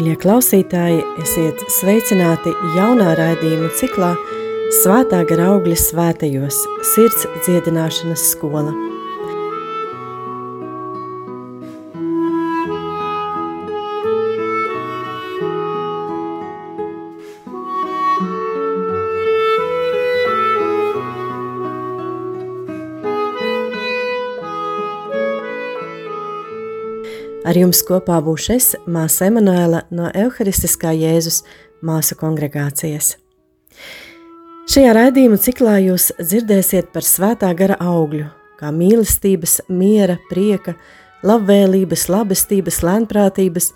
Mīļie klausītāji, esiet sveicināti jaunā raidījuma ciklā Svētā gara augļa svētajos sirds dziedināšanas skola. Ar jums kopā būšu es, māsa Emanuēla no Euharistiskā Jēzus māsu kongregācijas. Šajā raidījuma ciklā jūs dzirdēsiet par svētā gara augļu, kā mīlestības, miera, prieka, labvēlības, labestības, lēnprātības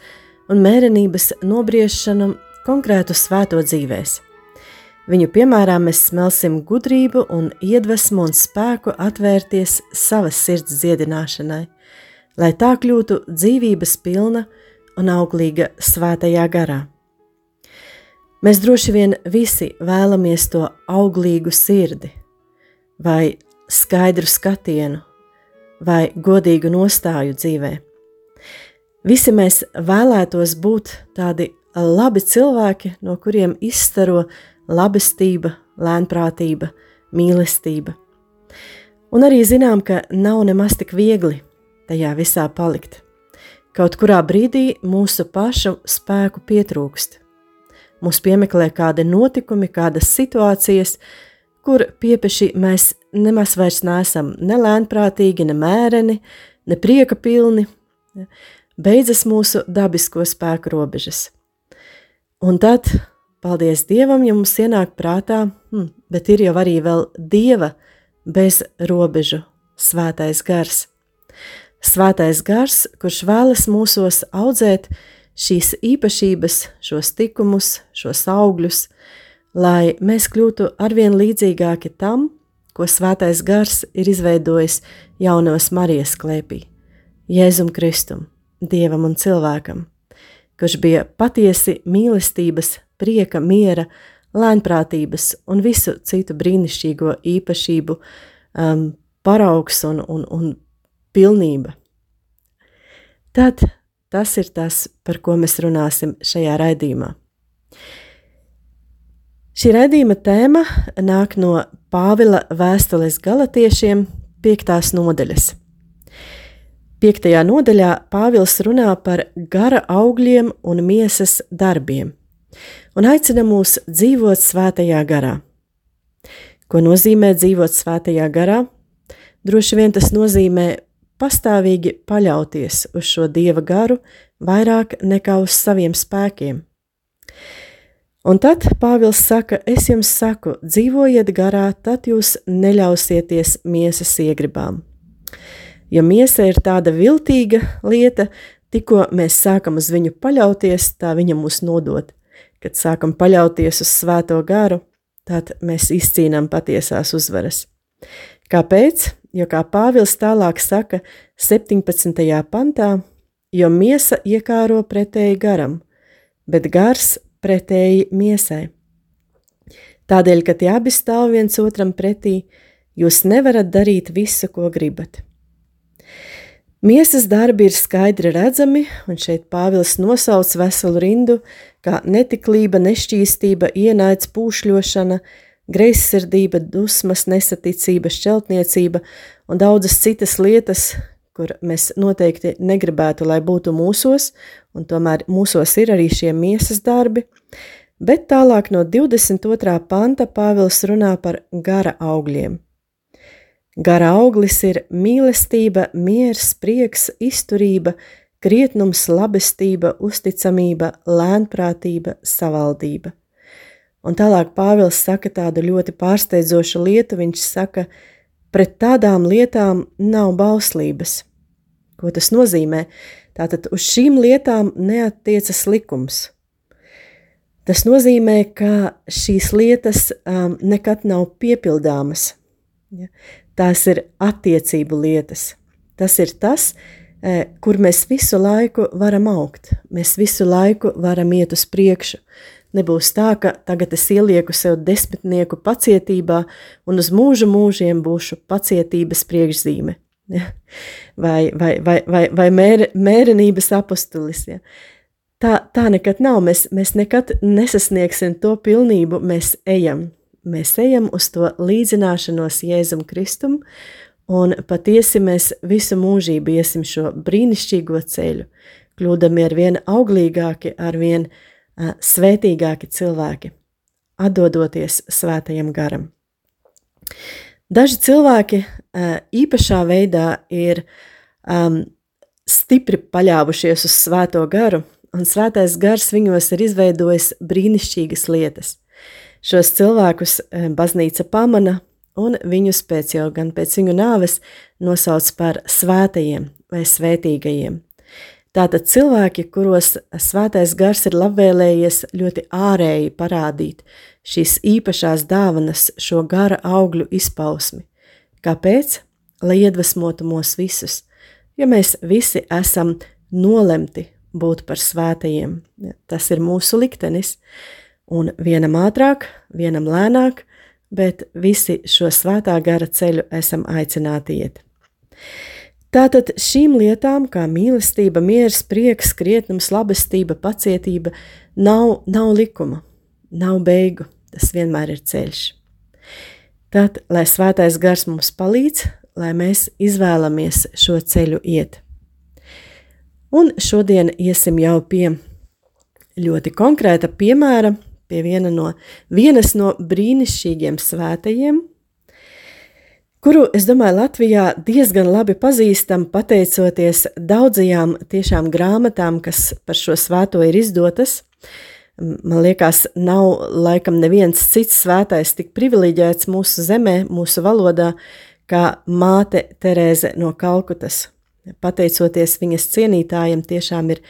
un mērenības nobriešanu konkrētu svēto dzīvēs. Viņu piemērā mēs smelsim gudrību un iedvesmu un spēku atvērties savas sirds dziedināšanai – lai tā kļūtu dzīvības pilna un auglīga svētajā garā. Mēs droši vien visi vēlamies to auglīgu sirdi, vai skaidru skatienu, vai godīgu nostāju dzīvē. Visi mēs vēlētos būt tādi labi cilvēki, no kuriem izstaro labestība, lēnprātība, mīlestība. Un arī zinām, ka nav nemaz tik viegli tajā visā palikt. Kaut kurā brīdī mūsu pašu spēku pietrūkst. Mūs piemeklē kādi notikumi, kādas situācijas, kur piepeši mēs nemaz vairs neesam ne lēnprātīgi, ne mēreni, ne prieka pilni. Beidzas mūsu dabisko spēku robežas. Un tad, paldies Dievam, ja mums ienāk prātā, hm, bet ir jau arī vēl Dieva bez robežu svētais gars Svētais gars, kurš vēlas mūsos audzēt šīs īpašības, šos tikumus, šos augļus, lai mēs kļūtu arvien līdzīgāki tam, ko svētais gars ir izveidojis jaunos Marijas klēpī, Jēzum Kristum, Dievam un cilvēkam, kurš bija patiesi mīlestības, prieka, miera, lēnprātības un visu citu brīnišķīgo īpašību um, paraugs un, un, un pilnība. Tad tas ir tas, par ko mēs runāsim šajā raidījumā. Šī raidījuma tēma nāk no Pāvila vēstules galotiešiem, 5. nodaļas. 5. nodaļā Pāvils runā par gara augļiem un miesas darbiem un aicina mūs dzīvot svētajā garā. Ko nozīmē dzīvot svētajā garā? Droši vien tas nozīmē pastāvīgi paļauties uz šo dieva garu vairāk nekā uz saviem spēkiem. Un tad Pāvils saka, es jums saku, dzīvojiet garā, tad jūs neļausieties miesas iegribām. Jo miesa ir tāda viltīga lieta, tikko mēs sākam uz viņu paļauties, tā viņa mūs nodod. Kad sākam paļauties uz svēto garu, tad mēs izcīnām patiesās uzvaras. Kāpēc? Jo kā Pāvils tālāk saka 17. pantā, jo miesa iekāro pretēji garam, bet gars pretēji miesai. Tādēļ, ka tie abi stāv viens otram pretī, jūs nevarat darīt visu, ko gribat. Miesas darbi ir skaidri redzami, un šeit Pāvils nosauc veselu rindu, kā netiklība, nešķīstība, ienaids, pūšļošana, greizsirdība, dusmas, nesaticība, šķeltniecība un daudzas citas lietas, kur mēs noteikti negribētu, lai būtu mūsos, un tomēr mūsos ir arī šie miesas darbi. Bet tālāk no 22. panta Pāvils runā par gara augļiem. Gara auglis ir mīlestība, miers, prieks, izturība, krietnums, labestība, uzticamība, lēnprātība, savaldība. Un tālāk Pāvils saka tādu ļoti pārsteidzošu lietu. Viņš saka, pret tādām lietām nav bauslības. Ko tas nozīmē? Tātad uz šīm lietām neatiecas likums. Tas nozīmē, ka šīs lietas um, nekad nav piepildāmas. Ja? Tās ir attiecību lietas. Tas ir tas, eh, kur mēs visu laiku varam augt. Mēs visu laiku varam iet uz priekšu. Nebūs tā, ka tagad es ielieku sev desmitnieku pacietībā un uz mūžu mūžiem būšu pacietības priekšzīme. Ja? Vai, vai, vai, vai, vai mēr, mērenības apustulis. Ja? tā, tā nekad nav. Mēs, mēs nekad nesasniegsim to pilnību. Mēs ejam, mēs ejam uz to līdzināšanos Jēzum Kristum, un patiesi mēs visu mūžību iesim šo brīnišķīgo ceļu, kļūdami ar vien auglīgāki, ar vien uh, svētīgāki cilvēki, atdodoties svētajam garam. Daži cilvēki īpašā veidā ir um, stipri paļāvušies uz svēto garu, un svētais gars viņos ir izveidojis brīnišķīgas lietas. Šos cilvēkus baznīca pamana, un viņus pēc jau gan pēc viņu nāves nosauc par svētajiem vai svētīgajiem. Tātad cilvēki, kuros svētais gars ir labvēlējies ļoti ārēji parādīt šīs īpašās dāvanas, šo gara augļu izpausmi. Kāpēc? Lai iedvesmotu mūs visus, jo mēs visi esam nolemti būt par svētajiem. Tas ir mūsu liktenis, un vienam ātrāk, vienam lēnāk, bet visi šo svētā gara ceļu esam aicināti iet. Tātad šīm lietām, kā mīlestība, miers, prieks, krietnums, labestība, pacietība, nav, nav likuma, nav beigu. Tas vienmēr ir ceļš. Tad, lai svētais gars mums palīdz, lai mēs izvēlamies šo ceļu iet. Un šodien iesim jau pie ļoti konkrēta piemēra, pie viena no, vienas no brīnišķīgiem svētajiem, kuru, es domāju, Latvijā diezgan labi pazīstam, pateicoties daudzajām tiešām grāmatām, kas par šo svēto ir izdotas. Man liekas, nav laikam neviens cits svētais tik privileģēts mūsu zemē, mūsu valodā, kā māte Terēze no Kalkutas. Pateicoties viņas cienītājiem, tiešām ir,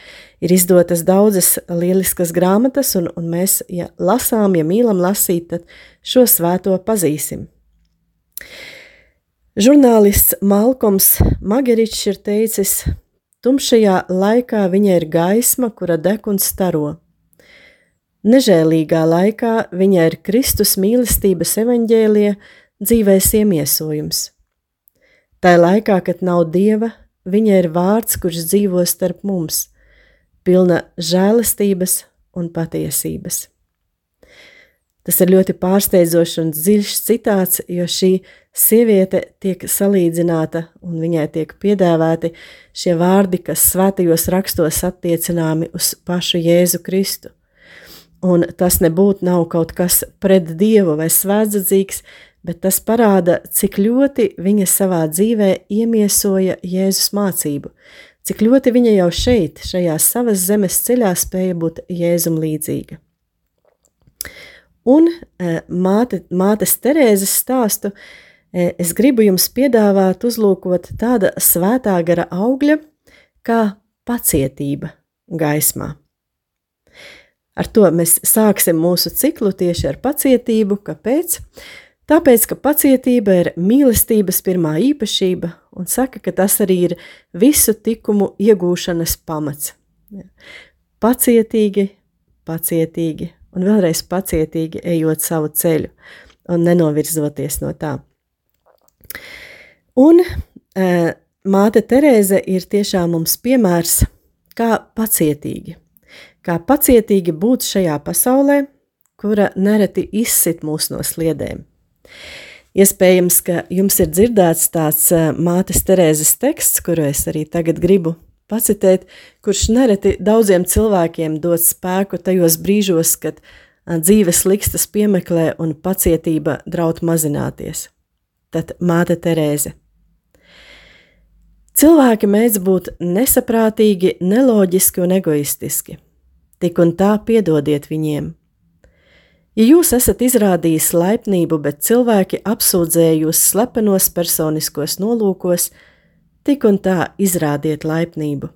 ir izdotas daudzas lieliskas grāmatas, un, un mēs, ja lasām, ja mīlam lasīt, tad šo svēto pazīsim. Žurnālists Malkoms Mageričs ir teicis, tumšajā laikā viņa ir gaisma, kura deg un staro. Nežēlīgā laikā viņa ir Kristus mīlestības evaņģēlie dzīvēs iemiesojums. Tā laikā, kad nav dieva, viņa ir vārds, kurš dzīvo starp mums, pilna žēlastības un patiesības. Tas ir ļoti pārsteidzošs un dziļš citāts, jo šī sieviete tiek salīdzināta un viņai tiek piedāvāti šie vārdi, kas svētajos rakstos attiecināmi uz pašu Jēzu Kristu. Un tas nebūtu nav kaut kas pret Dievu vai svētdzīgs, bet tas parāda, cik ļoti viņa savā dzīvē iemiesoja Jēzus mācību, cik ļoti viņa jau šeit, šajā savas zemes ceļā spēja būt Jēzum līdzīga. Un e, māte, mātes Terēzes stāstu e, es gribu jums piedāvāt uzlūkot tāda svētā gara augļa kā pacietība gaismā. Ar to mēs sāksim mūsu ciklu tieši ar pacietību. Kāpēc? Tāpēc, ka pacietība ir mīlestības pirmā īpašība un saka, ka tas arī ir visu tikumu iegūšanas pamats. Pacietīgi, pacietīgi un vēlreiz pacietīgi ejot savu ceļu un nenovirzoties no tā. Un e, māte Terēze ir tiešām mums piemērs, kā pacietīgi, kā pacietīgi būt šajā pasaulē, kura nereti izsit mūs no sliedēm. Iespējams, ka jums ir dzirdēts tāds e, mātes Terēzes teksts, kuru es arī tagad gribu pacitēt, kurš nereti daudziem cilvēkiem dod spēku tajos brīžos, kad dzīves likstas piemeklē un pacietība draud mazināties. Tad māte Terēze. Cilvēki mēdz būt nesaprātīgi, neloģiski un egoistiski. Tik un tā piedodiet viņiem. Ja jūs esat izrādījis laipnību, bet cilvēki apsūdzēja jūs slepenos personiskos nolūkos, tik un tā izrādiet laipnību.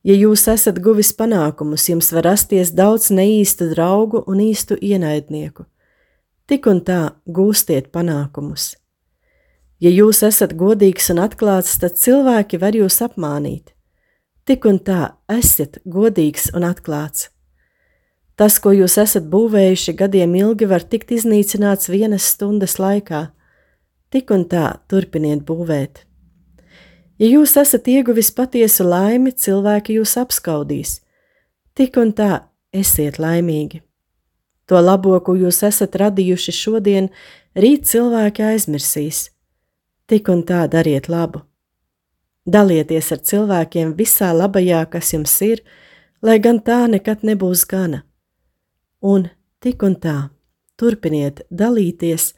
Ja jūs esat guvis panākumus, jums var rasties daudz neīstu draugu un īstu ienaidnieku. Tik un tā gūstiet panākumus. Ja jūs esat godīgs un atklāts, tad cilvēki var jūs apmānīt. Tik un tā esiet godīgs un atklāts. Tas, ko jūs esat būvējuši gadiem ilgi, var tikt iznīcināts vienas stundas laikā. Tik un tā turpiniet būvēt. Ja jūs esat ieguvis patiesu laimi, cilvēki jūs apskaudīs. tik un tā esiet laimīgi. To labo, ko jūs esat radījuši šodien, rīt cilvēki aizmirsīs. Tik un tā dariet labu. Dalieties ar cilvēkiem visā labajā, kas jums ir, lai gan tā nekad nebūs gana. Un tik un tā turpiniet dalīties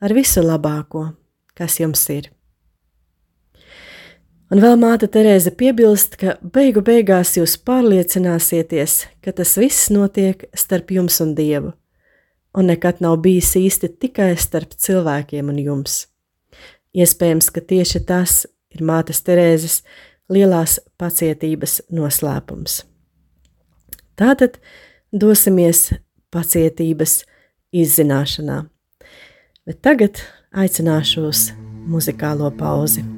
ar visu labāko, kas jums ir. Un vēl māte Terēze piebilst, ka beigu beigās jūs pārliecināsieties, ka tas viss notiek starp jums un Dievu, un nekad nav bijis īsti tikai starp cilvēkiem un jums. Iespējams, ka tieši tas ir mātes Terēzes lielās pacietības noslēpums. Tātad dosimies pacietības izzināšanā, bet tagad aicināšu uz muzikālo pauzi.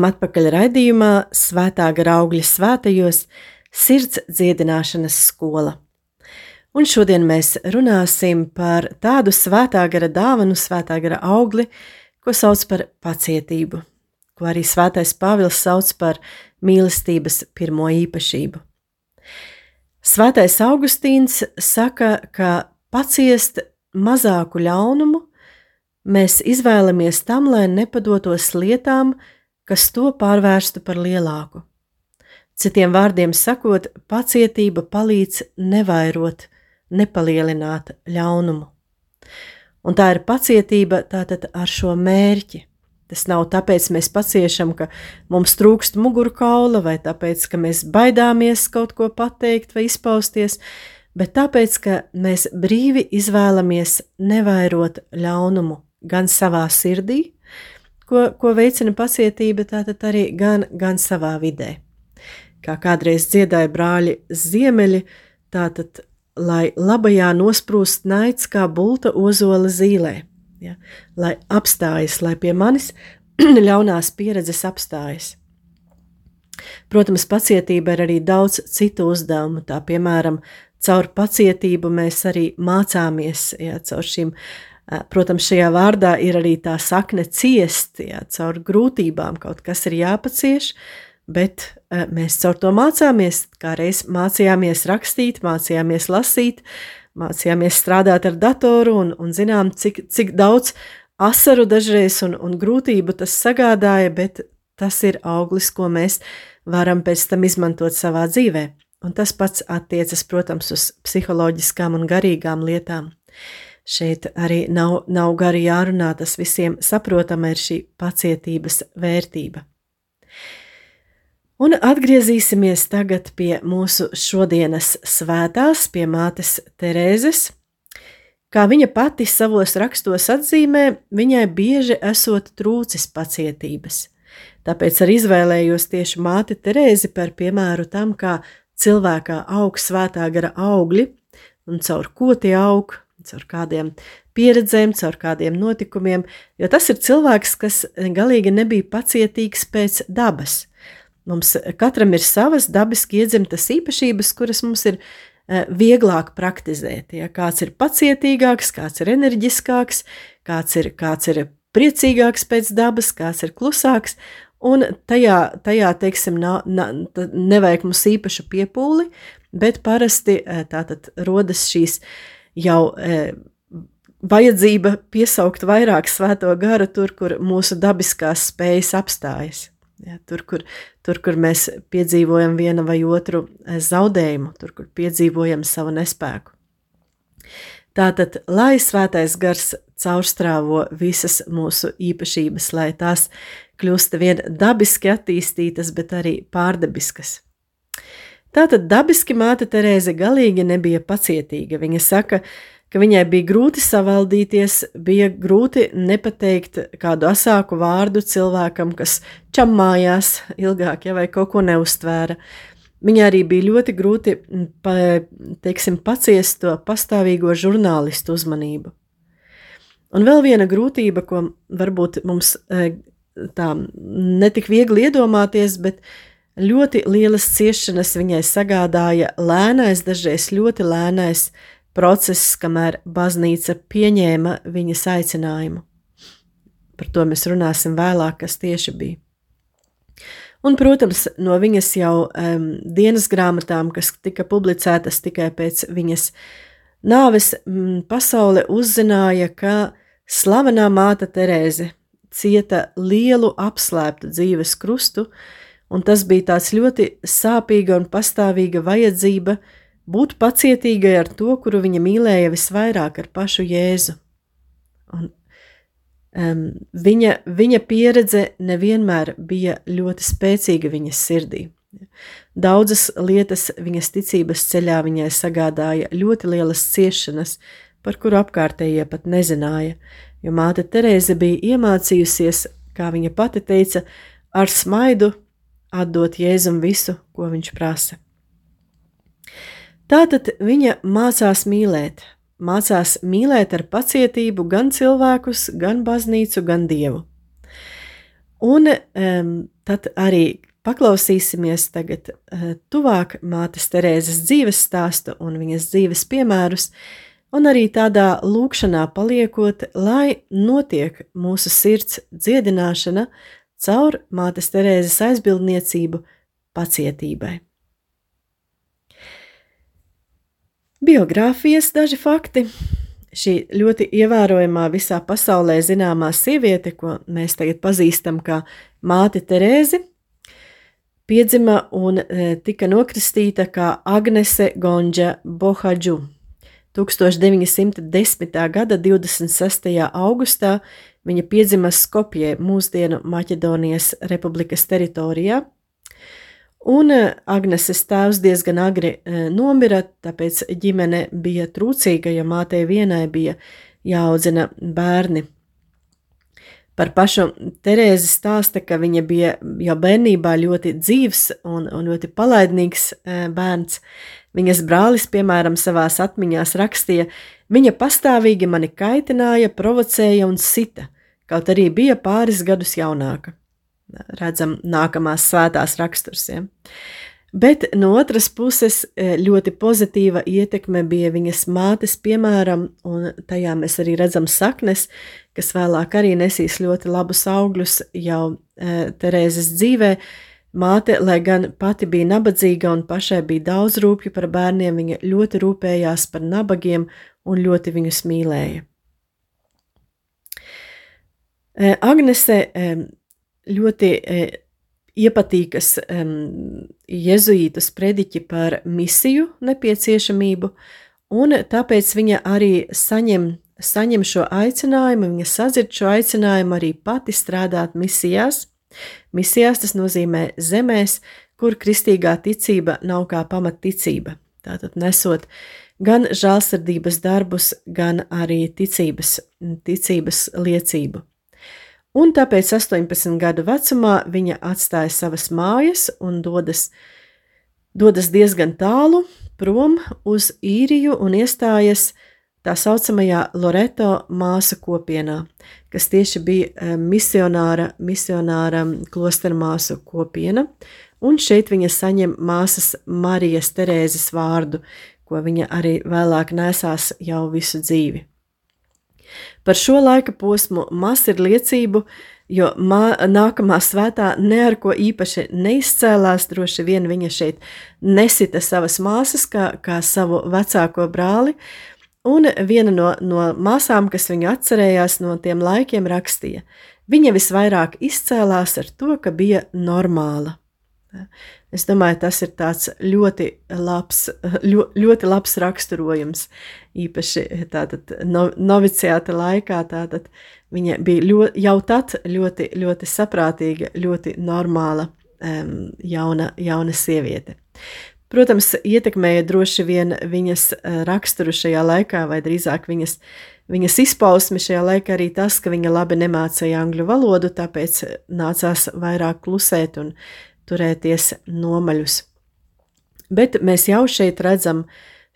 Esam atpakaļ raidījumā Svētā gara augļa svētajos sirds dziedināšanas skola. Un šodien mēs runāsim par tādu svētā gara dāvanu, svētā gara augli, ko sauc par pacietību, ko arī svētais Pāvils sauc par mīlestības pirmo īpašību. Svētais Augustīns saka, ka paciest mazāku ļaunumu mēs izvēlamies tam, lai nepadotos lietām, kas to pārvērstu par lielāku. Citiem vārdiem sakot, pacietība palīdz nevairot, nepalielināt ļaunumu. Un tā ir pacietība tātad ar šo mērķi. Tas nav tāpēc, ka mēs paciešam, ka mums trūkst mugurkaula, vai tāpēc, ka mēs baidāmies kaut ko pateikt vai izpausties, bet tāpēc, ka mēs brīvi izvēlamies nevairot ļaunumu, gan savā sirdī, ko, ko veicina pacietība, tātad arī gan, gan savā vidē. Kā kādreiz dziedāja brāļi ziemeļi, tātad, lai labajā nosprūst naids kā bulta ozola zīlē, ja, lai apstājas, lai pie manis ļaunās pieredzes apstājas. Protams, pacietība ir arī daudz citu uzdevumu, tā piemēram, caur pacietību mēs arī mācāmies, ja, caur šīm uh, Protams, šajā vārdā ir arī tā sakne ciest, jā, caur grūtībām kaut kas ir jāpacieš, bet mēs caur to mācāmies, kā reiz mācījāmies rakstīt, mācījāmies lasīt, mācījāmies strādāt ar datoru un, un zinām, cik, cik daudz asaru dažreiz un, un grūtību tas sagādāja, bet tas ir auglis, ko mēs varam pēc tam izmantot savā dzīvē. Un tas pats attiecas, protams, uz psiholoģiskām un garīgām lietām. Šeit arī nav, nav gari jārunā, tas visiem saprotama ir šī pacietības vērtība. Un atgriezīsimies tagad pie mūsu šodienas svētās, pie mātes Terēzes. Kā viņa pati savos rakstos atzīmē, viņai bieži esot trūcis pacietības. Tāpēc arī izvēlējos tieši māti Terēzi par piemēru tam, kā cilvēkā aug svētā gara augļi un caur ko tie aug, caur kādiem pieredzēm, caur kādiem notikumiem, jo tas ir cilvēks, kas galīgi nebija pacietīgs pēc dabas. Mums katram ir savas dabiski iedzimtas īpašības, kuras mums ir e, vieglāk praktizēt. Ja? Kāds ir pacietīgāks, kāds ir enerģiskāks, kāds ir, kāds ir priecīgāks pēc dabas, kāds ir klusāks. Un tajā, tajā teiksim, nav, nav, nevajag mums īpašu piepūli, bet parasti e, tātad rodas šīs jau e, vajadzība piesaukt vairāk svēto garu tur, kur mūsu dabiskās spējas apstājas. Ja, tur, kur, tur, kur mēs piedzīvojam vienu vai otru e, zaudējumu, tur, kur piedzīvojam savu nespēku. Tātad, lai svētais gars caurstrāvo visas mūsu īpašības, lai tās kļūst vien dabiski attīstītas, bet arī pārdabiskas. Tātad dabiski māte Terēze galīgi nebija pacietīga. Viņa saka, ka viņai bija grūti savaldīties, bija grūti nepateikt kādu asāku vārdu cilvēkam, kas čammājās ilgāk, ja vai kaut ko neustvēra. Viņai arī bija ļoti grūti pa, teiksim, paciest to pastāvīgo žurnālistu uzmanību. Un vēl viena grūtība, ko varbūt mums eh, tā netik viegli iedomāties, bet Ļoti lielas ciešanas viņai sagādāja lēnais, dažreiz ļoti lēnais process, kamēr baznīca pieņēma viņas aicinājumu. Par to mēs runāsim vēlāk, kas tieši bija. Un, protams, no viņas jau um, dienas grāmatām, kas tika publicētas tikai pēc viņas nāves, m, pasaule uzzināja, ka slavenā māte Terēze cieta lielu apslēptu dzīves krustu, uh, un tas bija tāds ļoti sāpīga un pastāvīga vajadzība būt pacietīgai ar to, kuru viņa mīlēja visvairāk, ar pašu Jēzu. Un, um, viņa, viņa pieredze nevienmēr bija ļoti spēcīga viņas sirdī. Daudzas lietas viņas ticības ceļā viņai sagādāja ļoti lielas ciešanas, par kuru apkārtējie pat nezināja, jo māte Terēze bija iemācījusies, kā viņa pati teica, ar smaidu atdot Jēzum visu, ko viņš prasa. Tātad viņa mācās mīlēt, mācās mīlēt ar pacietību gan cilvēkus, gan baznīcu, gan dievu. Un um, tad arī paklausīsimies tagad uh, tuvāk mātes Terēzes dzīves stāstu un viņas dzīves piemērus, un arī tādā lūkšanā paliekot, lai notiek mūsu sirds dziedināšana caur mātes Terēzes aizbildniecību pacietībai. Biogrāfijas daži fakti. Šī ļoti ievērojamā visā pasaulē zināmā sieviete, ko mēs tagad pazīstam kā māte Terēzi, piedzima un e, tika nokristīta kā Agnese Gonģa Bohadžu. 1910. gada 26. augustā Viņa piedzima Skopjē, mūsdienu Maķedonijas republikas teritorijā. Un eh, Agneses tēvs diezgan agri eh, nomira, tāpēc ģimene bija trūcīga, jo mātei vienai bija jāaudzina bērni. Par pašu Terēzi stāsta, ka viņa bija jau bērnībā ļoti dzīves un, un ļoti palaidnīgs bērns. Viņas brālis, piemēram, savās atmiņās rakstīja, viņa pastāvīgi mani kaitināja, provocēja un sita, kaut arī bija pāris gadus jaunāka. Redzam, nākamās svētās raksturs. Ja? Bet no otras puses, e, ļoti pozitīva ietekme bija viņas mātes, piemēram, un tajā mēs arī redzam saknes, kas vēlāk arī nesīs ļoti labus augļus jau e, Terēzes dzīvē. Māte, lai gan pati bija nabadzīga un pašai bija daudz rūpju par bērniem, viņa ļoti rūpējās par nabagiem un ļoti viņus mīlēja. E, Agnese ļoti iepatīkas um, jezuītu sprediķi par misiju nepieciešamību, un tāpēc viņa arī saņem, saņem šo aicinājumu, viņa sadzird šo aicinājumu arī pati strādāt misijās. Misijās tas nozīmē zemēs, kur kristīgā ticība nav kā pamatticība. Tātad nesot gan žēlsirdības darbus, gan arī ticības, ticības liecību un tāpēc 18 gadu vecumā viņa atstāja savas mājas un dodas, dodas diezgan tālu prom uz īriju un iestājas tā saucamajā Loreto māsu kopienā, kas tieši bija eh, misionāra, misionāra klostera māsu kopiena, un šeit viņa saņem māsas Marijas Terēzes vārdu, ko viņa arī vēlāk nesās jau visu dzīvi. Par šo laika posmu maz ir liecību, jo mā, nākamā svētā ne ar ko īpaši neizcēlās. Droši vien viņa šeit nesita savas māsas kā, kā savu vecāko brāli. Un viena no, no māsām, kas viņu atcerējās no tiem laikiem, rakstīja, viņa visvairāk izcēlās ar to, ka bija normāla. Es domāju, tas ir ļoti labs, ļoti labs raksturojums. Īpaši tātad no, noviciāta laikā tātad viņa bija ļoti, jau tad ļoti, ļoti saprātīga, ļoti normāla um, jauna, jauna sieviete. Protams, ietekmēja droši vien viņas eh, raksturu šajā laikā, vai drīzāk viņas, viņas izpausmi šajā laikā arī tas, ka viņa labi nemācīja angļu valodu, tāpēc nācās vairāk klusēt un turēties nomaļus. Bet mēs jau šeit redzam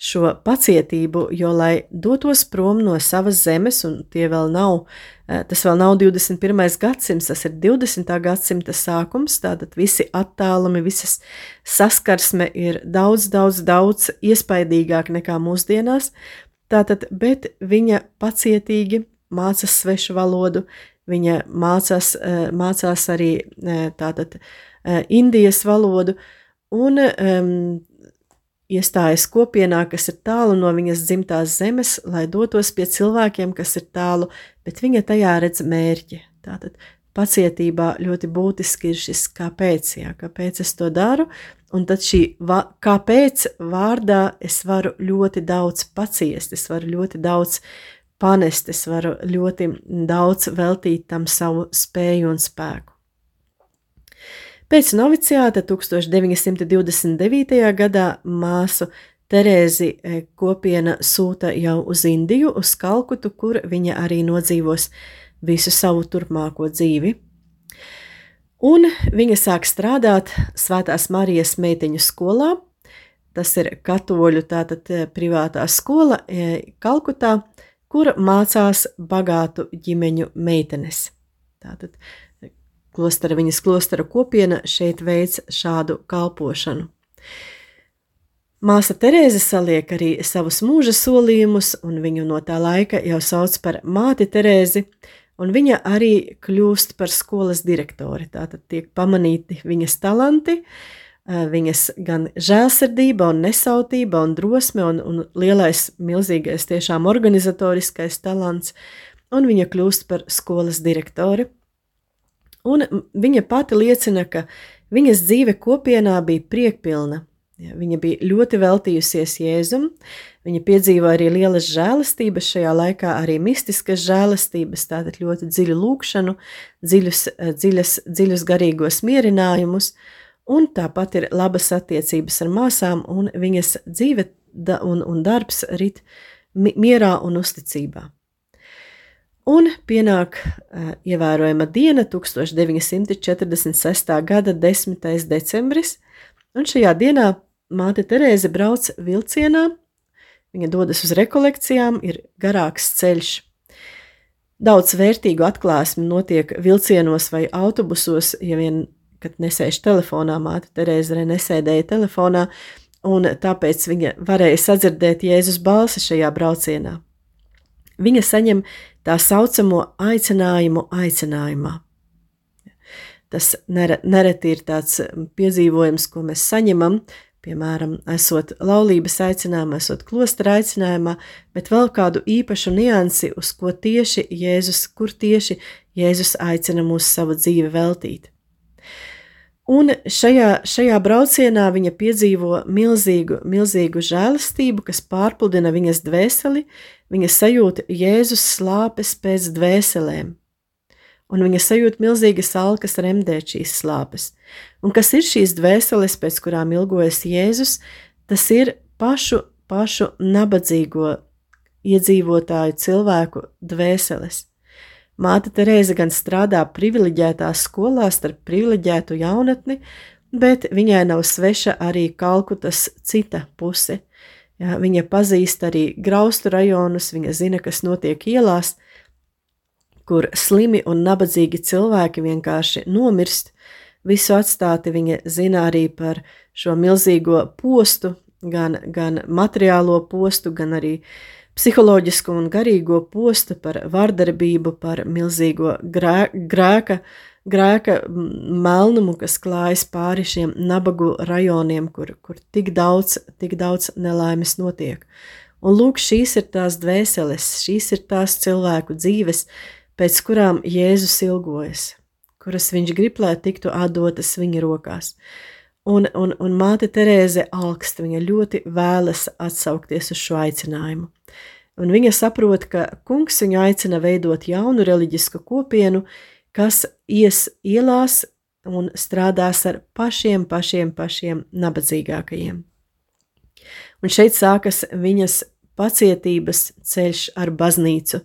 šo pacietību, jo, lai dotos prom no savas zemes, un tie vēl nav, eh, tas vēl nav 21. gadsimts, tas ir 20. gadsimta sākums, tātad visi attālumi, visas saskarsme ir daudz, daudz, daudz iespaidīgāk nekā mūsdienās, tātad, bet viņa pacietīgi mācās svešu valodu, viņa mācās, eh, mācās arī eh, tātad Indijas valodu un um, iestājas kopienā, kas ir tālu no viņas dzimtās zemes, lai dotos pie cilvēkiem, kas ir tālu, bet viņa tajā redz mērķi. Tātad pacietībā ļoti būtiski ir šis kāpēc, jā, kāpēc es to daru, un tad šī va, kāpēc vārdā es varu ļoti daudz paciest, es varu ļoti daudz panest, es varu ļoti daudz veltīt tam savu spēju un spēku. Pēc noviciāta 1929. gadā māsu Terēzi e, kopiena sūta jau uz Indiju, uz Kalkutu, kur viņa arī nodzīvos visu savu turpmāko dzīvi. Un viņa sāk strādāt Svētās Marijas meiteņu skolā. Tas ir katoļu tātad e, privātā skola e, Kalkutā, kur mācās bagātu ģimeņu meitenes. Tātad klostera, viņas klostera kopiena šeit veids šādu kalpošanu. Māsa Terēze saliek arī savus mūža solījumus, un viņu no tā laika jau sauc par māti Terēzi, un viņa arī kļūst par skolas direktori. Tātad tiek pamanīti viņas talanti, viņas gan žēlsirdība, un nesautība, un drosme, un, un lielais, milzīgais, tiešām organizatoriskais talants, un viņa kļūst par skolas direktori. Un viņa pati liecina, ka viņas dzīve kopienā bija priekpilna. Viņa bija ļoti veltījusies Jēzum, viņa piedzīvoja arī lielas žēlastības, šajā laikā arī mistiskas žēlastības, tātad ļoti dziļu lūkšanu, dziļus, dziļas, dziļus garīgos mierinājumus, un tāpat ir labas attiecības ar māsām, un viņas dzīve un, un darbs rit mierā un uzticībā. Un pienāk uh, ievērojama diena, 1946. gada 10. decembris, un šajā dienā māte Terēze brauc vilcienā, viņa dodas uz rekolekcijām, ir garāks ceļš. Daudz vērtīgu atklāsmi notiek vilcienos vai autobusos, ja vien, kad nesēž telefonā, māte Terēze arī nesēdēja telefonā, un tāpēc viņa varēja sadzirdēt Jēzus balsi šajā braucienā. Viņa saņem tā saucamo aicinājumu aicinājumā. Tas nereti ir tāds piedzīvojums, ko mēs saņemam, piemēram, esot laulības aicinājumā, esot klostra aicinājumā, bet vēl kādu īpašu niansi, uz ko tieši Jēzus, kur tieši Jēzus aicina mūs savu dzīvi veltīt. Un šajā, šajā braucienā viņa piedzīvo milzīgu, milzīgu žēlastību, kas pārpludina viņas dvēseli, viņa sajūta Jēzus slāpes pēc dvēselēm, un viņa sajūta milzīgas alkas remdēt šīs slāpes. Un kas ir šīs dvēseles, pēc kurām ilgojas Jēzus, tas ir pašu, pašu nabadzīgo iedzīvotāju cilvēku dvēseles. Māte Terēze gan strādā privileģētā skolā starp privileģētu jaunatni, bet viņai nav sveša arī Kalkutas cita puse. Ja, viņa pazīst arī graustu rajonus, viņa zina, kas notiek ielās, kur slimi un nabadzīgi cilvēki vienkārši nomirst, visu atstāti. Viņa zina arī par šo milzīgo postu, gan, gan materiālo postu, gan arī uh, psiholoģisko un garīgo postu, par vardarbību, par milzīgo grē, grēka, grēka melnumu, kas klājas pāri šiem nabagu rajoniem, kur, kur tik daudz, tik daudz nelaimes notiek. Un lūk, šīs ir tās dvēseles, šīs ir tās cilvēku dzīves, pēc kurām Jēzus ilgojas, kuras viņš grib, lai tiktu atdotas viņa rokās. Un, un, un māte Terēze augsta, viņa ļoti vēlas atsaukties uz šo aicinājumu un viņa saprot, ka kungs viņu aicina veidot jaunu reliģisku kopienu, kas ies ielās un strādās ar pašiem, pašiem, pašiem nabadzīgākajiem. Un šeit sākas viņas pacietības ceļš ar baznīcu.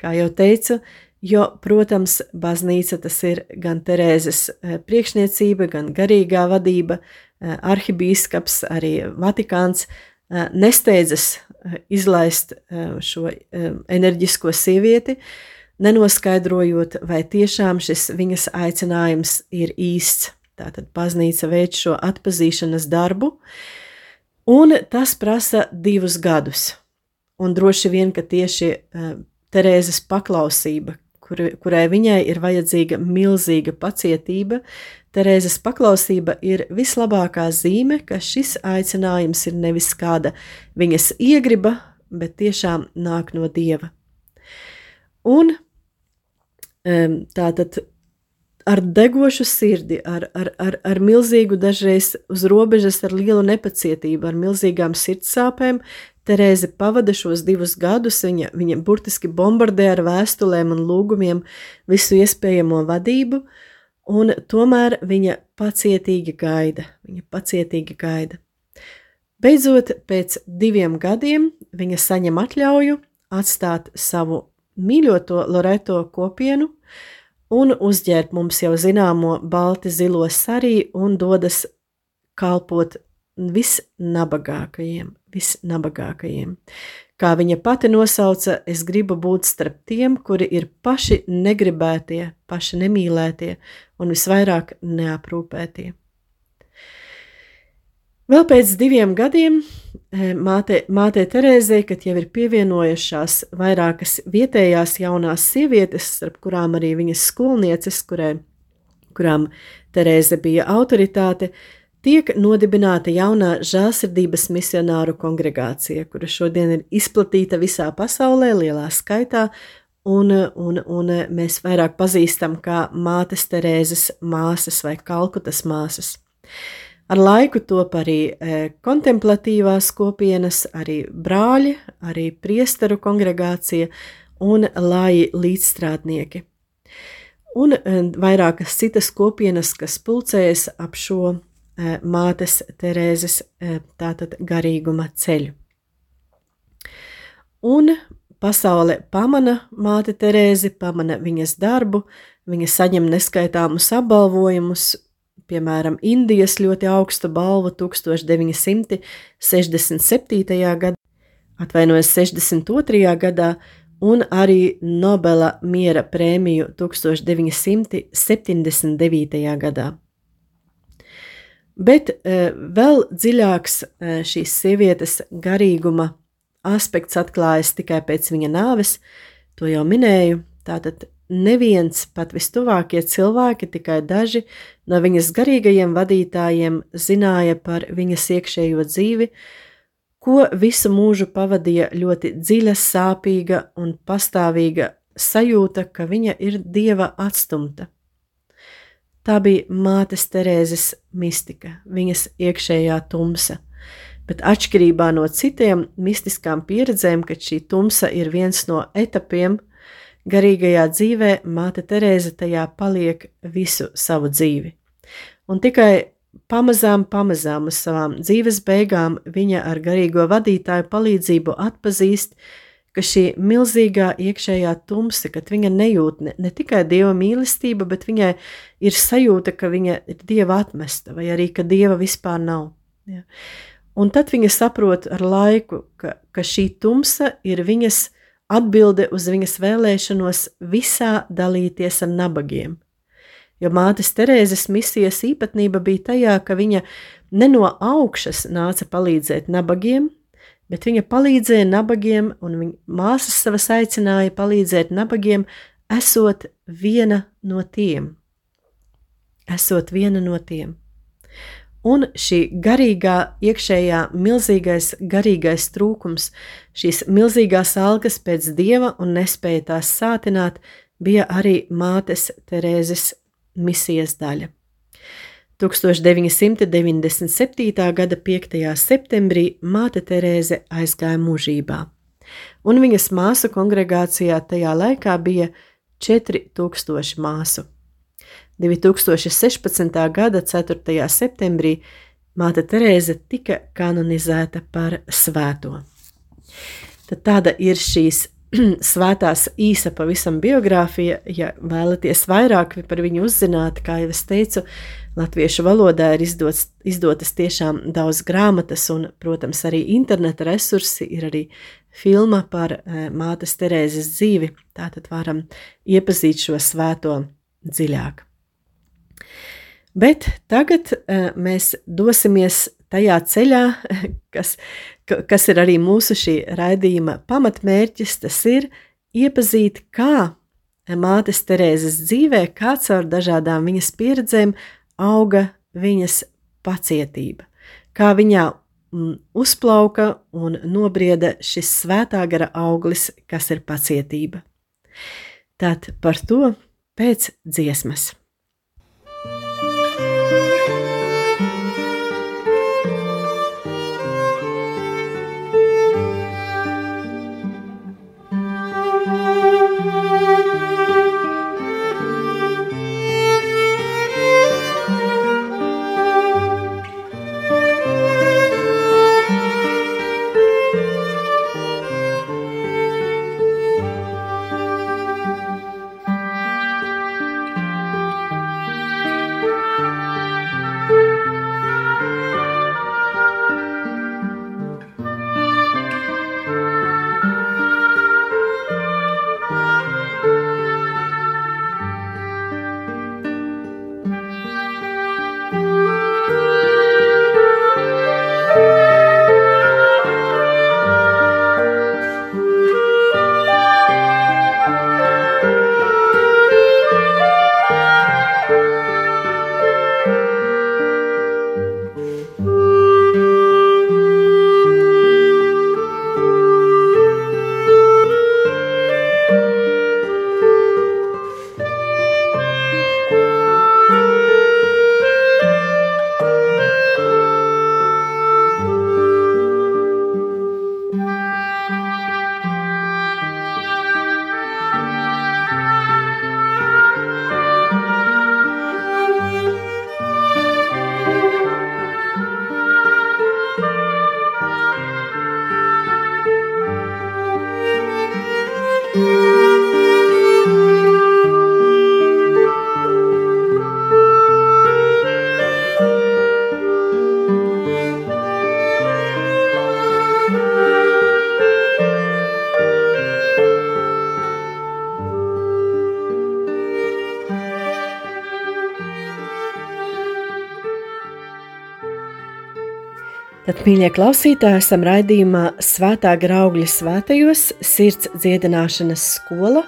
Kā jau teicu, jo, protams, baznīca tas ir gan Terēzes eh, priekšniecība, gan garīgā vadība, eh, arhibīskaps, arī Vatikāns nesteidzas izlaist šo enerģisko sievieti, nenoskaidrojot, vai tiešām šis viņas aicinājums ir īsts. Tātad baznīca veic šo atpazīšanas darbu, un tas prasa divus gadus. Un droši vien, ka tieši Terēzes paklausība, kur, kurai viņai ir vajadzīga milzīga pacietība, Terēzes paklausība ir vislabākā zīme, ka šis aicinājums ir nevis kāda viņas iegriba, bet tiešām nāk no dieva. Un tātad ar degošu sirdi, ar, ar, ar, ar milzīgu, dažreiz uz robežas, ar lielu nepacietību, ar milzīgām sirdsāpēm, Terēze pavada šos divus gadus, viņa, viņa burtiski bombardē ar vēstulēm un lūgumiem visu iespējamo vadību, uh, un tomēr viņa pacietīgi gaida. Viņa pacietīgi gaida. Beidzot, pēc diviem gadiem viņa saņem atļauju atstāt savu mīļoto Loreto kopienu un uzģērbt mums jau zināmo balti zilo sarī un dodas kalpot visnabagākajiem, visnabagākajiem. Kā viņa pati nosauca, es gribu būt starp tiem, kuri ir paši negribētie, paši nemīlētie un visvairāk neaprūpētie. Vēl pēc diviem gadiem eh, māte, mātei Terēzei, kad jau ir pievienojušās vairākas vietējās jaunās sievietes, starp kurām arī viņas skolnieces, kurai, kurām Terēze bija autoritāte, tiek nodibināta jaunā žēlsirdības misionāru kongregācija, kura šodien ir izplatīta visā pasaulē, lielā skaitā, un, un, un mēs vairāk pazīstam kā mātes Terēzes māsas vai Kalkutas māsas. Ar laiku top arī e, kontemplatīvās kopienas, arī brāļi, arī priesteru kongregācija un lāji līdzstrādnieki. Un e, vairākas citas kopienas, kas pulcējas ap šo mātes Terēzes eh, tātad garīguma ceļu. Un pasaule pamana māti Terēzi, pamana viņas darbu, viņa saņem neskaitāmus apbalvojumus, piemēram, Indijas ļoti augstu balvu 1967. gadā, atvainojas 62. gadā, un arī Nobela miera prēmiju 1979. gadā. Bet e, vēl dziļāks e, šīs sievietes garīguma aspekts atklājas tikai pēc viņa nāves, to jau minēju. Tātad neviens, pat vistuvākie cilvēki, tikai daži no viņas garīgajiem vadītājiem zināja par viņas iekšējo dzīvi, ko visu mūžu pavadīja ļoti dziļa, sāpīga un pastāvīga sajūta, ka viņa ir dieva atstumta. Tā bija mātes Terēzes mistika, viņas iekšējā tumsa. Bet atšķirībā no citiem mistiskām pieredzēm, kad šī tumsa ir viens no etapiem, garīgajā dzīvē māte Terēze tajā paliek visu savu dzīvi. Un tikai Pamazām, pamazām uz savām dzīves beigām viņa ar garīgo vadītāju palīdzību atpazīst, ka šī milzīgā iekšējā tumsa, kad viņa nejūt ne, ne tikai dieva mīlestību, bet viņai ir sajūta, ka viņa ir dieva atmesta, vai arī ka dieva vispār nav. Ja. Un tad viņa saprot ar laiku, ka, ka šī tumsa ir viņas atbilde uz viņas vēlēšanos visā dalīties ar nabagiem jo mātes Terēzes misijas īpatnība bija tajā, ka viņa ne no augšas nāca palīdzēt nabagiem, bet viņa palīdzēja nabagiem, un viņa māsas savas aicināja palīdzēt nabagiem, esot viena no tiem. Esot viena no tiem. Un šī garīgā, iekšējā, milzīgais garīgais trūkums, šīs milzīgās algas pēc dieva un nespēja tās sātināt, bija arī mātes Terēzes misijas daļa. 1997. gada 5. septembrī māte Terēze aizgāja mūžībā, un viņas māsu kongregācijā tajā laikā bija 4000 māsu. 2016. gada 4. septembrī māte Terēze tika kanonizēta par svēto. Tad tāda ir šīs svētās īsa pavisam biogrāfija. Ja vēlaties vairāk par viņu uzzināt, kā jau es teicu, latviešu valodā ir izdots, izdotas tiešām daudz grāmatas, un, protams, arī interneta resursi ir arī filma par e, mātes Terēzes dzīvi. Tātad varam iepazīt šo svēto dziļāk. Bet tagad uh, mēs dosimies tajā ceļā, kas kas ir arī mūsu šī raidījuma pamatmērķis, tas ir iepazīt, kā mātes Terēzes dzīvē, kā caur dažādām viņas pieredzēm auga viņas pacietība, kā viņā mm, uzplauka un nobrieda šis svētā gara auglis, kas ir pacietība. Tad par to pēc dziesmas. Thank you. Mīļie klausītāji, esam raidījumā Svētā graugļa svētajos, sirds dziedināšanas skola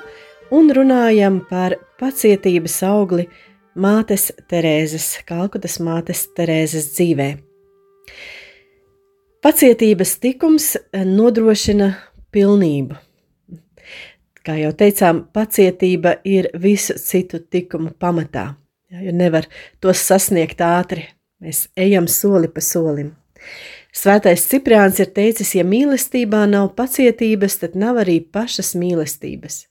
un runājam par pacietības augli mātes Terēzes, Kalkutas mātes Terēzes dzīvē. Pacietības tikums nodrošina pilnību. Kā jau teicām, pacietība ir visu citu tikumu pamatā, jo nevar tos sasniegt ātri. Mēs ejam soli pa solim. Svētais Cipriāns ir teicis, ja mīlestībā nav pacietības, tad nav arī pašas mīlestības.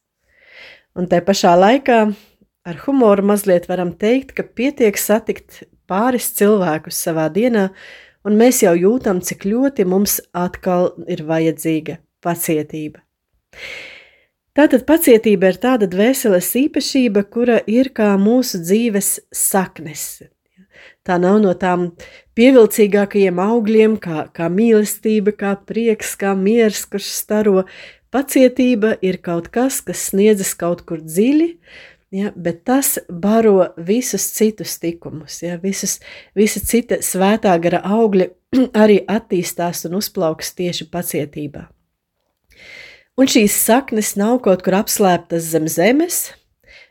Un tā pašā laikā ar humoru mazliet varam teikt, ka pietiek satikt pāris cilvēkus savā dienā, un mēs jau jūtam, cik ļoti mums atkal ir vajadzīga pacietība. Tātad pacietība ir tāda dvēseles īpašība, kura ir kā mūsu dzīves saknes, Tā nav no tām pievilcīgākajiem augļiem, kā, kā mīlestība, kā prieks, kā miers, kurš staro. Pacietība ir kaut kas, kas sniedzas kaut kur dziļi, ja, bet tas baro visus citus tikumus. Ja, visus, visa cita svētā gara augļi arī attīstās un uzplauks tieši pacietībā. Un šīs saknes nav kaut kur apslēptas zem zemes,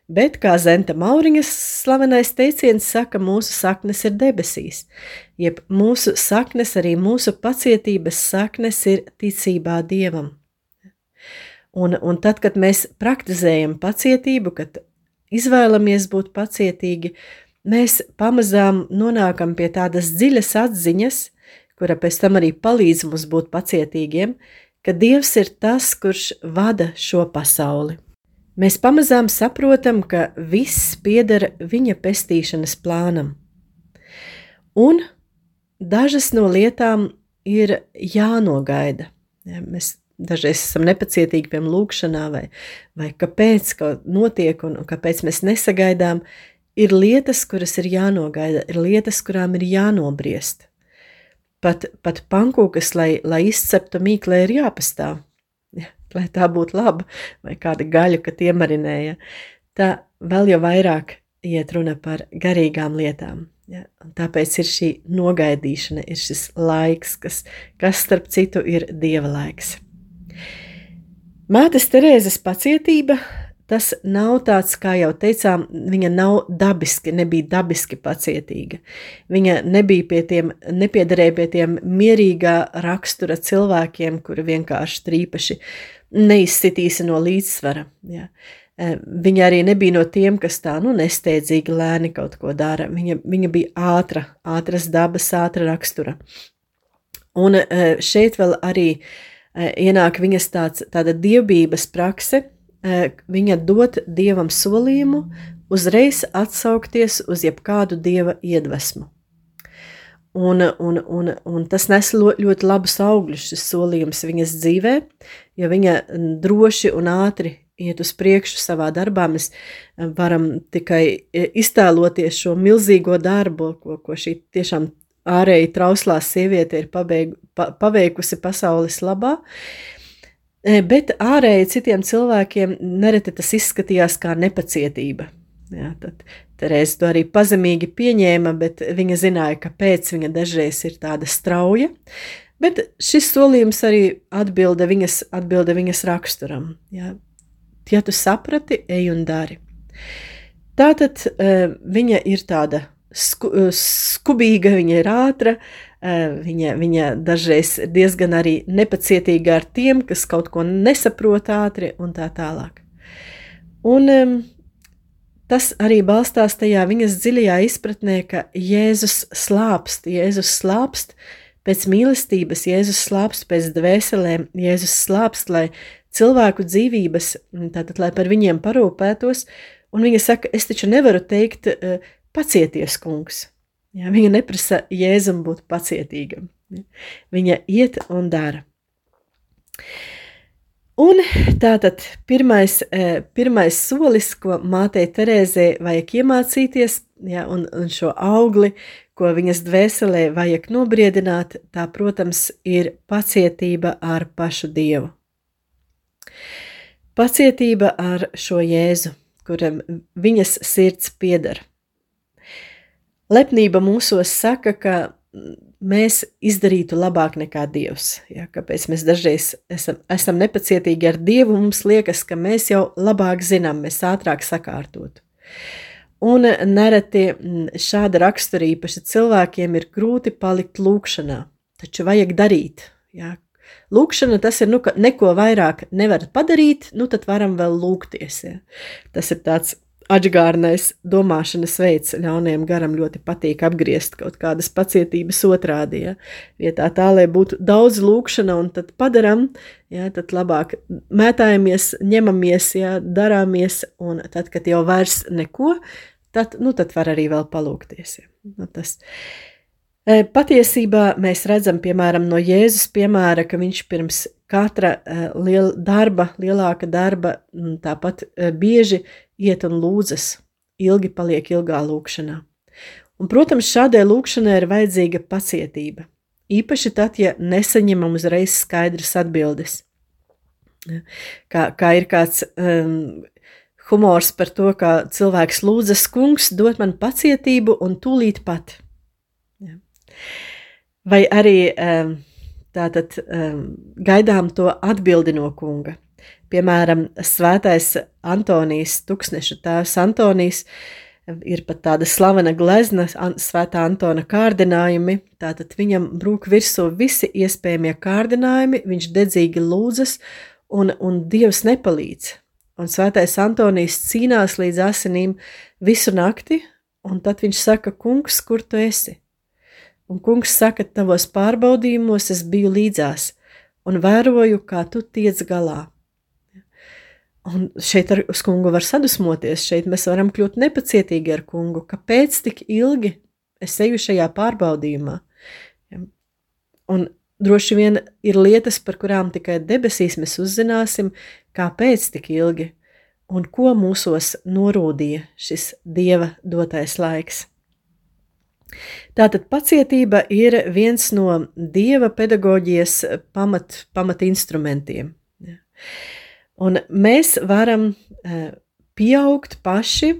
Bet, kā Zenta Mauriņas slavenais teiciens saka, mūsu saknes ir debesīs, jeb mūsu saknes, arī mūsu pacietības saknes ir ticībā Dievam. Un, un tad, kad mēs praktizējam pacietību, kad izvēlamies būt pacietīgi, mēs pamazām nonākam pie tādas dziļas atziņas, kura pēc tam arī palīdz mums būt pacietīgiem, ka Dievs ir tas, kurš vada šo pasauli. Mēs pamazām saprotam, ka viss pieder viņa pestīšanas plānam. Un dažas no lietām ir jānogaida. Ja, mēs dažreiz esam nepacietīgi pie lūkšanā, vai, vai kāpēc kaut notiek un, un kāpēc mēs nesagaidām. Ir lietas, kuras ir jānogaida, ir lietas, kurām ir jānobriest. Pat, pat pankūkas, lai, lai izceptu mīklē, ir jāpastāv lai tā būtu laba, vai kāda gaļa, ka tie marinēja. Tā vēl jau vairāk iet runa par garīgām lietām. Ja? Un tāpēc ir šī nogaidīšana, ir šis laiks, kas, kas starp citu ir dieva laiks. Mātes Terēzes pacietība tas nav tāds, kā jau teicām, viņa nav dabiski, nebija dabiski pacietīga. Viņa nebija pie tiem, nepiedarēja pie tiem mierīgā rakstura cilvēkiem, kuri vienkārši trīpaši neizsitīsi no līdzsvara. Ja. E, viņa arī nebija no tiem, kas tā nu, nesteidzīgi lēni kaut ko dara. Viņa, viņa bija ātra, ātras dabas, ātra rakstura. Un e, šeit vēl arī e, ienāk viņas tāds, tāda dievbijas prakse. Viņa dod dievam solījumu uzreiz atsaukties uz jebkādu dieva iedvesmu. Un, un, un, un tas nes ļoti labus augļus, šis solījums viņas dzīvē, jo viņa droši un ātri iet uz priekšu savā darbā. Mēs varam tikai iztēloties šo milzīgo darbu, ko, ko šī tiešām ārēji trauslā sieviete ir pabeigu, pa, paveikusi pasaules labā. Bet ārēji citiem cilvēkiem nereti tas izskatījās kā nepacietība. Jā, tad Terēze to arī pazemīgi pieņēma, bet viņa zināja, kāpēc viņa dažreiz ir tāda strauja. Bet šis solījums arī atbilda viņas, atbilda viņas raksturam. Jā. Ja tu saprati, ej un dari. Tātad viņa ir tāda sku, skubīga, viņa ir ātra, uh, viņa, viņa dažreiz diezgan arī nepacietīga ar tiem, kas kaut ko nesaprot ātri un tā tālāk. Un um, tas arī balstās tajā viņas dziļajā izpratnē, ka Jēzus slāpst, Jēzus slāpst pēc mīlestības, Jēzus slāpst pēc dvēselēm, Jēzus slāpst, lai cilvēku dzīvības, tātad, lai par viņiem parūpētos, un viņa saka, es taču nevaru teikt, pacieties, kungs. Ja, viņa neprasa Jēzum būt pacietīgam. Ja. Viņa iet un dara. Un tātad pirmais, e, pirmais solis, ko mātei Terēzē vajag iemācīties, ja, un, un šo augli, ko viņas dvēselē vajag nobriedināt, tā, protams, ir pacietība ar pašu Dievu. Pacietība ar šo Jēzu, kuram viņas sirds pieder. Lepnība mūsos saka, ka mēs izdarītu labāk nekā Dievs. Ja, kāpēc mēs dažreiz esam, esam nepacietīgi ar Dievu, mums liekas, ka mēs jau labāk zinām, mēs ātrāk sakārtotu. Un nereti šāda rakstura īpaši cilvēkiem ir grūti palikt lūkšanā, taču vajag darīt. Ja. Lūkšana tas ir, nu, ka neko vairāk nevarat padarīt, nu tad varam vēl lūgties. Ja. Tas ir tāds Atgādnais domāšanas veids ļaunajam garam ļoti patīk apgriezt kaut kādas pacietības otrādi. Ja? Vietā tā, lai būtu daudz lūkšana un tad padaram, ja? tad labāk mētājamies, ņemamies, ja? darāmies, un tad, kad jau vairs neko, tad, nu, tad var arī vēl palūkties. Ja? Nu, tas. E, patiesībā mēs redzam, piemēram, no Jēzus piemēra, ka viņš pirms katra e, liela darba, lielāka darba, tāpat e, bieži iet un lūdzas, ilgi paliek ilgā lūkšanā. Un, protams, šādai lūkšanai ir vajadzīga pacietība. Īpaši tad, ja nesaņemam uzreiz skaidras atbildes. Kā, kā ir kāds um, humors par to, kā cilvēks lūdzas, kungs, dod man pacietību un tūlīt pat. Ja. Vai arī um, tātad um, gaidām to atbildi no kunga. Piemēram, svētais Antonijs, tūkstneša tēvs Antonijs, ir pat tāda slavena glezna, svētā Antona kārdinājumi, tātad viņam brūk virsū visi iespējamie kārdinājumi, viņš dedzīgi lūdzas, un, un Dievs nepalīdz. Un svētais Antonijs cīnās līdz asinīm visu nakti, un tad viņš saka, kungs, kur tu esi? Un kungs saka, tavos pārbaudījumos es biju līdzās, un vēroju, kā tu tiec galā. Un šeit ar kungu var sadusmoties, šeit mēs varam kļūt nepacietīgi ar kungu. Kāpēc tik ilgi es eju šajā pārbaudījumā? Un droši vien ir lietas, par kurām tikai debesīs mēs uzzināsim, kāpēc tik ilgi un ko mūsos norūdīja šis dieva dotais laiks. Tātad pacietība ir viens no dieva pedagoģijas pamat, pamat instrumentiem. Ja. Un mēs varam e, pieaugt paši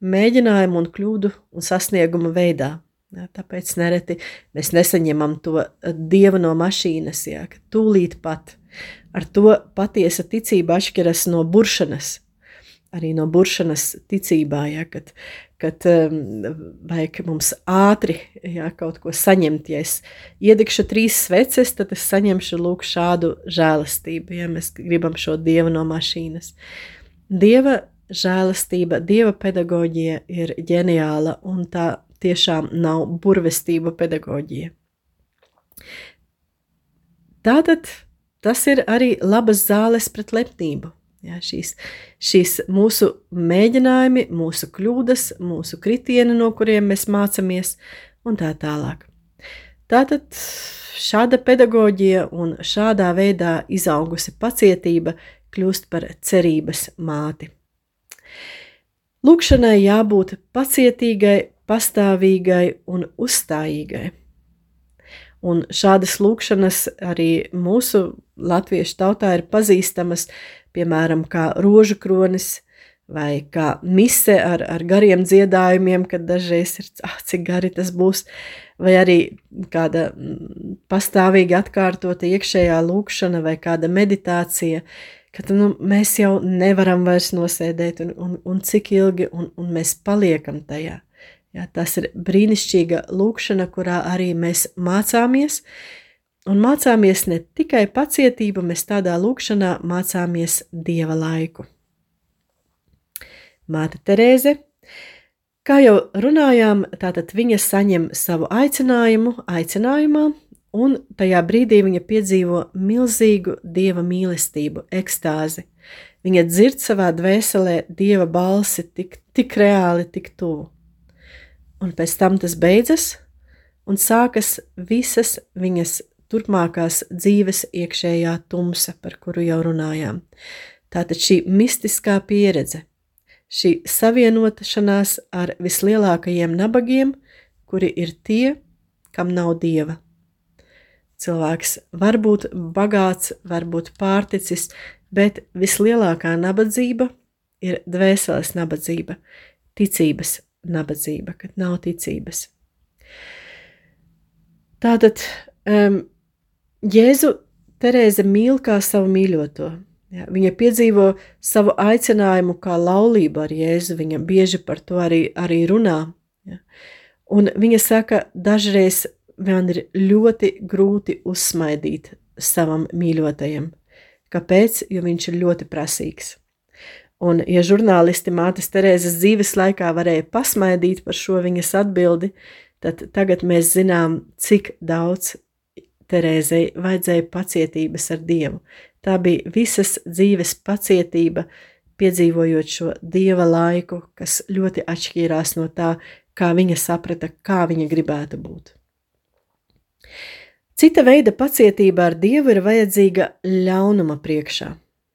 mēģinājumu un kļūdu un sasnieguma veidā. Ja, tāpēc nereti mēs nesaņemam to e, dievu no mašīnas, ja, ka tūlīt pat ar to patiesa ticība atšķiras no buršanas. Arī no buršanas ticībā, ja, kad, kad um, vajag mums ātri jā, kaut ko saņemt. Ja es iedegšu trīs sveces, tad es saņemšu lūk šādu žēlastību, ja mēs gribam šo dievu no mašīnas. Dieva žēlastība, dieva pedagoģija ir ģeniāla un tā tiešām nav burvestība pedagoģija. Tātad tas ir arī labas zāles pret lepnību. Ja, šīs, šīs mūsu mēģinājumi, mūsu kļūdas, mūsu kritieni, no kuriem mēs mācāmies, un tā tālāk. Tātad šāda pedagoģija un šādā veidā izaugusi pacietība kļūst par cerības māti. Lūkšanai jābūt pacietīgai, pastāvīgai un uzstājīgai. Un šādas lūkšanas arī mūsu latviešu tautā ir pazīstamas piemēram, kā rožu kronis vai kā mise ar, ar gariem dziedājumiem, kad dažreiz ir, ah, cik gari tas būs, vai arī kāda mm, pastāvīgi atkārtota iekšējā lūkšana vai kāda meditācija, kad nu, mēs jau nevaram vairs nosēdēt un, un, un cik ilgi, un, un mēs paliekam tajā. Ja, tas ir brīnišķīga lūkšana, kurā arī mēs mācāmies, Un mācāmies ne tikai pacietību, mēs tādā lūkšanā mācāmies dieva laiku. Māte Terēze, kā jau runājām, tātad viņa saņem savu aicinājumu, aicinājumā, un tajā brīdī viņa piedzīvo milzīgu dieva mīlestību, ekstāzi. Viņa dzird savā dvēselē dieva balsi tik, tik reāli, tik tuvu. Un pēc tam tas beidzas, un sākas visas viņas turpmākās dzīves iekšējā tumsa, par kuru jau runājām. Tātad šī mistiskā pieredze, šī savienošanās ar vislielākajiem nabagiem, kuri ir tie, kam nav dieva. Cilvēks var būt bagāts, var būt pārticis, bet vislielākā nabadzība ir dvēseles nabadzība, ticības nabadzība, kad nav ticības. Tātad um, Jēzu Terēze mīl kā savu mīļoto. Ja, viņa piedzīvo savu aicinājumu kā laulību ar Jēzu. Viņa bieži par to arī, arī runā. Ja. Un viņa saka, dažreiz man ir ļoti grūti uzsmaidīt savam mīļotajam. Kāpēc? Jo viņš ir ļoti prasīgs. Un, ja žurnālisti mātes Terēzes dzīves laikā varēja pasmaidīt par šo viņas atbildi, tad tagad mēs zinām, cik daudz Terēzei vajadzēja pacietības ar Dievu. Tā bija visas dzīves pacietība, piedzīvojot šo dieva laiku, kas ļoti atšķīrās no tā, kā viņa saprata, kā viņa gribētu būt. Cita veida pacietība ar Dievu ir vajadzīga ļaunuma priekšā.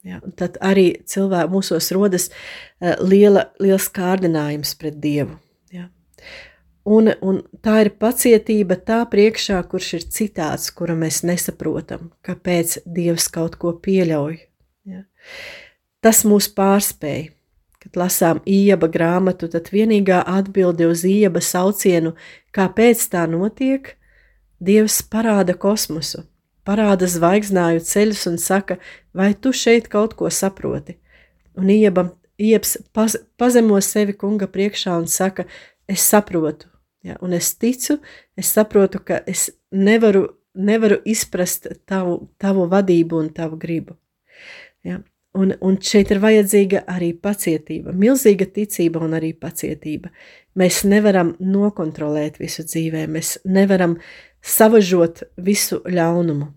Ja, tad arī cilvēkos mūsos rodas uh, liela, liels kārdinājums pret Dievu. Un, un tā ir pacietība tā priekšā, kurš ir citāds, kura mēs nesaprotam, kāpēc Dievs kaut ko pieļauj. Ja. Tas mūs pārspēj. Kad lasām ieba grāmatu, tad vienīgā atbilde uz ieba saucienu, kāpēc tā notiek, Dievs parāda kosmosu, parāda zvaigznāju ceļus un saka, vai tu šeit kaut ko saproti? Un ieba, iebs paz, pazemo sevi kunga priekšā un saka, es saprotu, Ja, un es ticu, es saprotu, ka es nevaru, nevaru izprast tavu, tavu vadību un tavu gribu. Ja, un, un šeit ir vajadzīga arī pacietība, milzīga ticība un arī pacietība. Mēs nevaram nokontrolēt visu dzīvē, mēs nevaram savažot visu ļaunumu.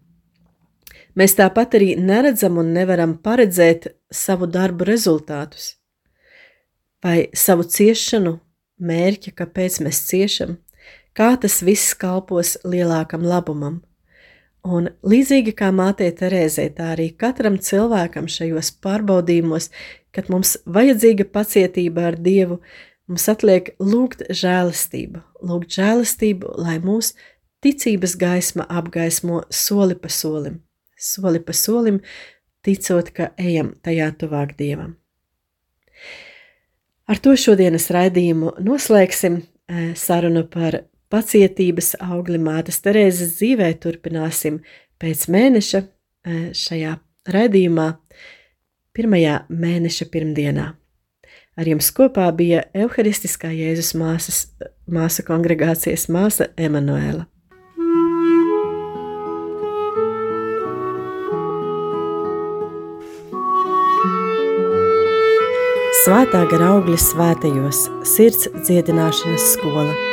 Mēs tāpat arī neredzam un nevaram paredzēt savu darbu rezultātus vai savu ciešanu mērķa, kāpēc mēs ciešam, kā tas viss kalpos lielākam labumam. Un līdzīgi kā mātei Terēzē, tā arī katram cilvēkam šajos pārbaudījumos, kad mums vajadzīga pacietība ar Dievu, mums atliek lūgt žēlastību, lūgt žēlastību, lai mūsu ticības gaisma apgaismo soli pa solim, soli pa solim, ticot, ka ejam tajā tuvāk Dievam. Ar to šodienas raidījumu noslēgsim sarunu par pacietības augli mātes Terēzes dzīvē. Turpināsim pēc mēneša šajā raidījumā, pirmajā mēneša pirmdienā. Ar jums kopā bija Euharistiskā Jēzus māsas, māsa kongregācijas māsa Emanuēla. Svētā gara augļa svētajos sirds dziedināšanas skola.